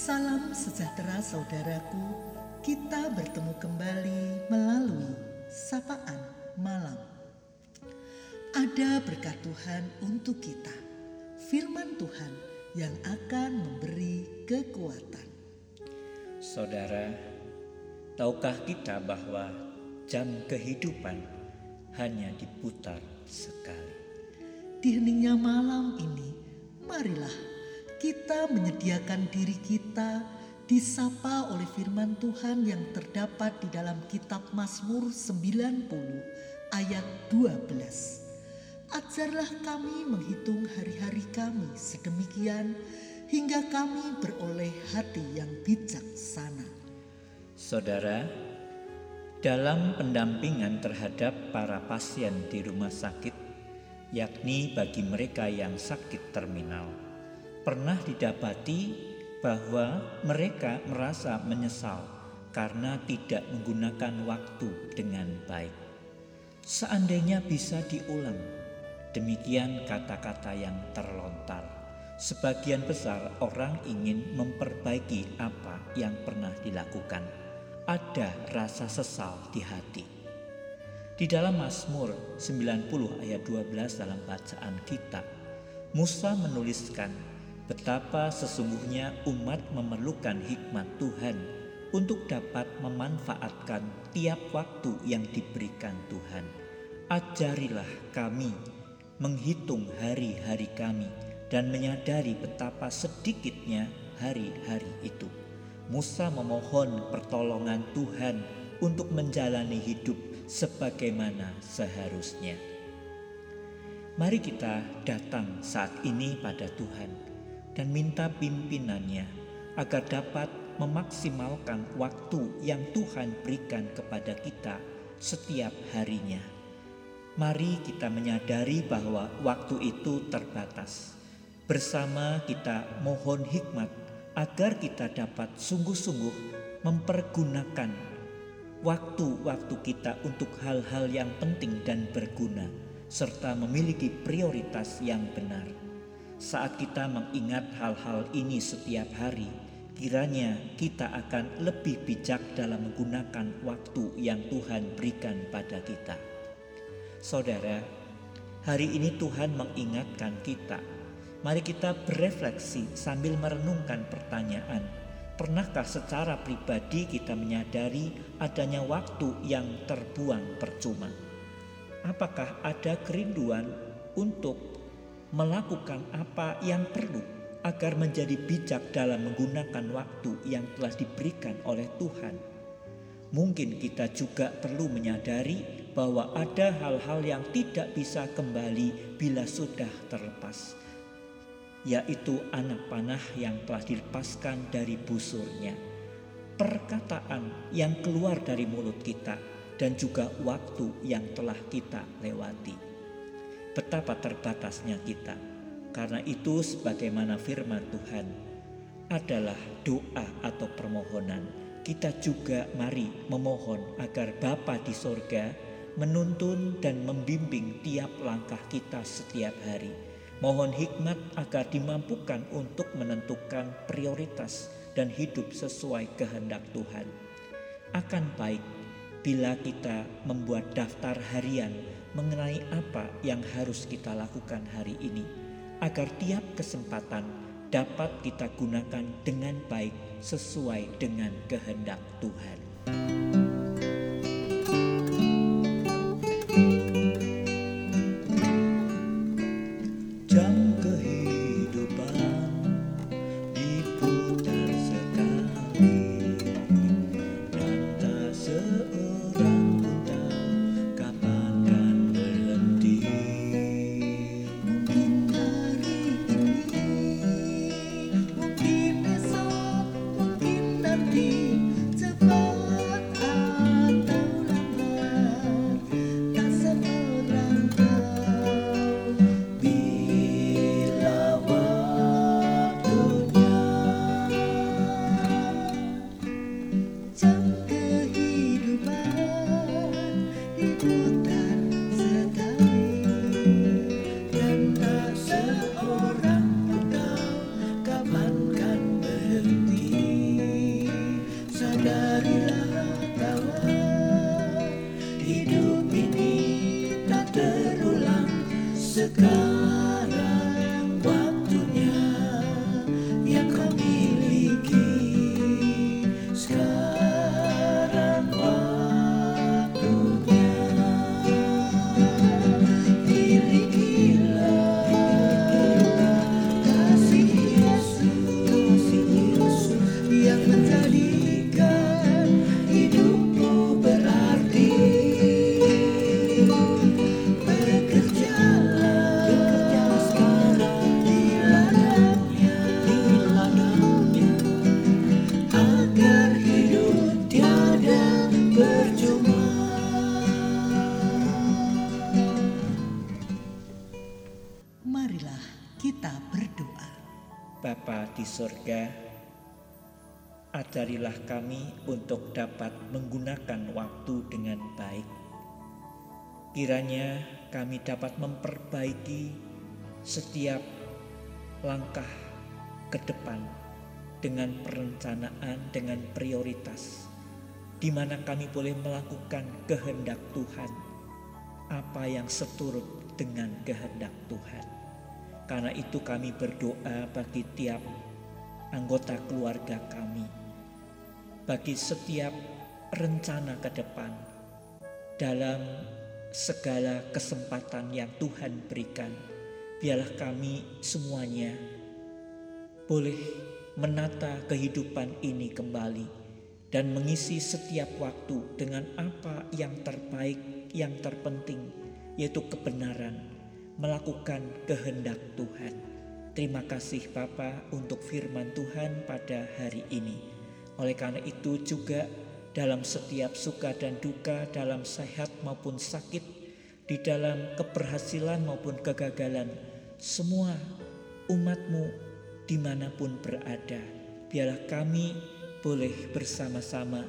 Salam sejahtera saudaraku, kita bertemu kembali melalui sapaan malam. Ada berkat Tuhan untuk kita, firman Tuhan yang akan memberi kekuatan. Saudara, tahukah kita bahwa jam kehidupan hanya diputar sekali? Di heningnya malam ini, marilah kita menyediakan diri kita disapa oleh firman Tuhan yang terdapat di dalam kitab Mazmur 90 ayat 12. Ajarlah kami menghitung hari-hari kami sedemikian hingga kami beroleh hati yang bijaksana. Saudara, dalam pendampingan terhadap para pasien di rumah sakit, yakni bagi mereka yang sakit terminal, pernah didapati bahwa mereka merasa menyesal karena tidak menggunakan waktu dengan baik. Seandainya bisa diulang, demikian kata-kata yang terlontar. Sebagian besar orang ingin memperbaiki apa yang pernah dilakukan. Ada rasa sesal di hati. Di dalam Mazmur 90 ayat 12 dalam bacaan kita, Musa menuliskan betapa sesungguhnya umat memerlukan hikmat Tuhan untuk dapat memanfaatkan tiap waktu yang diberikan Tuhan. Ajarilah kami menghitung hari-hari kami dan menyadari betapa sedikitnya hari-hari itu. Musa memohon pertolongan Tuhan untuk menjalani hidup sebagaimana seharusnya. Mari kita datang saat ini pada Tuhan dan minta pimpinannya agar dapat memaksimalkan waktu yang Tuhan berikan kepada kita setiap harinya. Mari kita menyadari bahwa waktu itu terbatas. Bersama kita mohon hikmat agar kita dapat sungguh-sungguh mempergunakan waktu-waktu kita untuk hal-hal yang penting dan berguna, serta memiliki prioritas yang benar. Saat kita mengingat hal-hal ini setiap hari, kiranya kita akan lebih bijak dalam menggunakan waktu yang Tuhan berikan pada kita. Saudara, hari ini Tuhan mengingatkan kita. Mari kita berefleksi sambil merenungkan pertanyaan. Pernahkah secara pribadi kita menyadari adanya waktu yang terbuang percuma? Apakah ada kerinduan untuk melakukan apa yang perlu agar menjadi bijak dalam menggunakan waktu yang telah diberikan oleh Tuhan. Mungkin kita juga perlu menyadari bahwa ada hal-hal yang tidak bisa kembali bila sudah terlepas, yaitu anak panah yang telah dilepaskan dari busurnya, perkataan yang keluar dari mulut kita, dan juga waktu yang telah kita lewati betapa terbatasnya kita. Karena itu sebagaimana firman Tuhan adalah doa atau permohonan. Kita juga mari memohon agar Bapa di sorga menuntun dan membimbing tiap langkah kita setiap hari. Mohon hikmat agar dimampukan untuk menentukan prioritas dan hidup sesuai kehendak Tuhan. Akan baik bila kita membuat daftar harian mengenai apa yang harus kita lakukan hari ini, agar tiap kesempatan dapat kita gunakan dengan baik sesuai dengan kehendak Tuhan. love. Bapa di sorga, ajarilah kami untuk dapat menggunakan waktu dengan baik. Kiranya kami dapat memperbaiki setiap langkah ke depan dengan perencanaan, dengan prioritas, di mana kami boleh melakukan kehendak Tuhan, apa yang seturut dengan kehendak Tuhan. Karena itu kami berdoa bagi tiap anggota keluarga kami. Bagi setiap rencana ke depan dalam segala kesempatan yang Tuhan berikan. Biarlah kami semuanya boleh menata kehidupan ini kembali dan mengisi setiap waktu dengan apa yang terbaik, yang terpenting, yaitu kebenaran melakukan kehendak Tuhan. Terima kasih Bapa untuk firman Tuhan pada hari ini. Oleh karena itu juga dalam setiap suka dan duka, dalam sehat maupun sakit, di dalam keberhasilan maupun kegagalan, semua umatmu di mana pun berada, biarlah kami boleh bersama-sama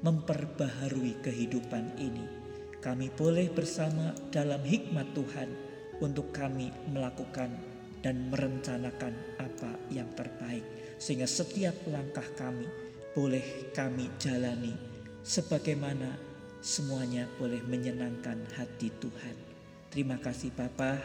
memperbaharui kehidupan ini. Kami boleh bersama dalam hikmat Tuhan untuk kami melakukan dan merencanakan apa yang terbaik, sehingga setiap langkah kami boleh kami jalani sebagaimana semuanya boleh menyenangkan hati Tuhan. Terima kasih Bapa,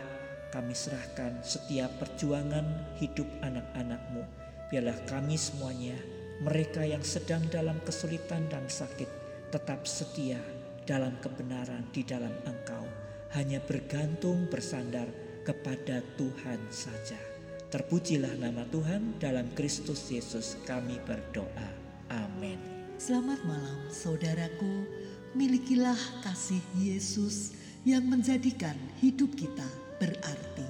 kami serahkan setiap perjuangan hidup anak-anakmu. Biarlah kami semuanya, mereka yang sedang dalam kesulitan dan sakit, tetap setia dalam kebenaran di dalam Engkau hanya bergantung bersandar kepada Tuhan saja. Terpujilah nama Tuhan dalam Kristus Yesus kami berdoa. Amin. Selamat malam saudaraku, milikilah kasih Yesus yang menjadikan hidup kita berarti.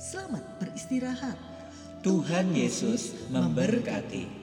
Selamat beristirahat. Tuhan Yesus memberkati.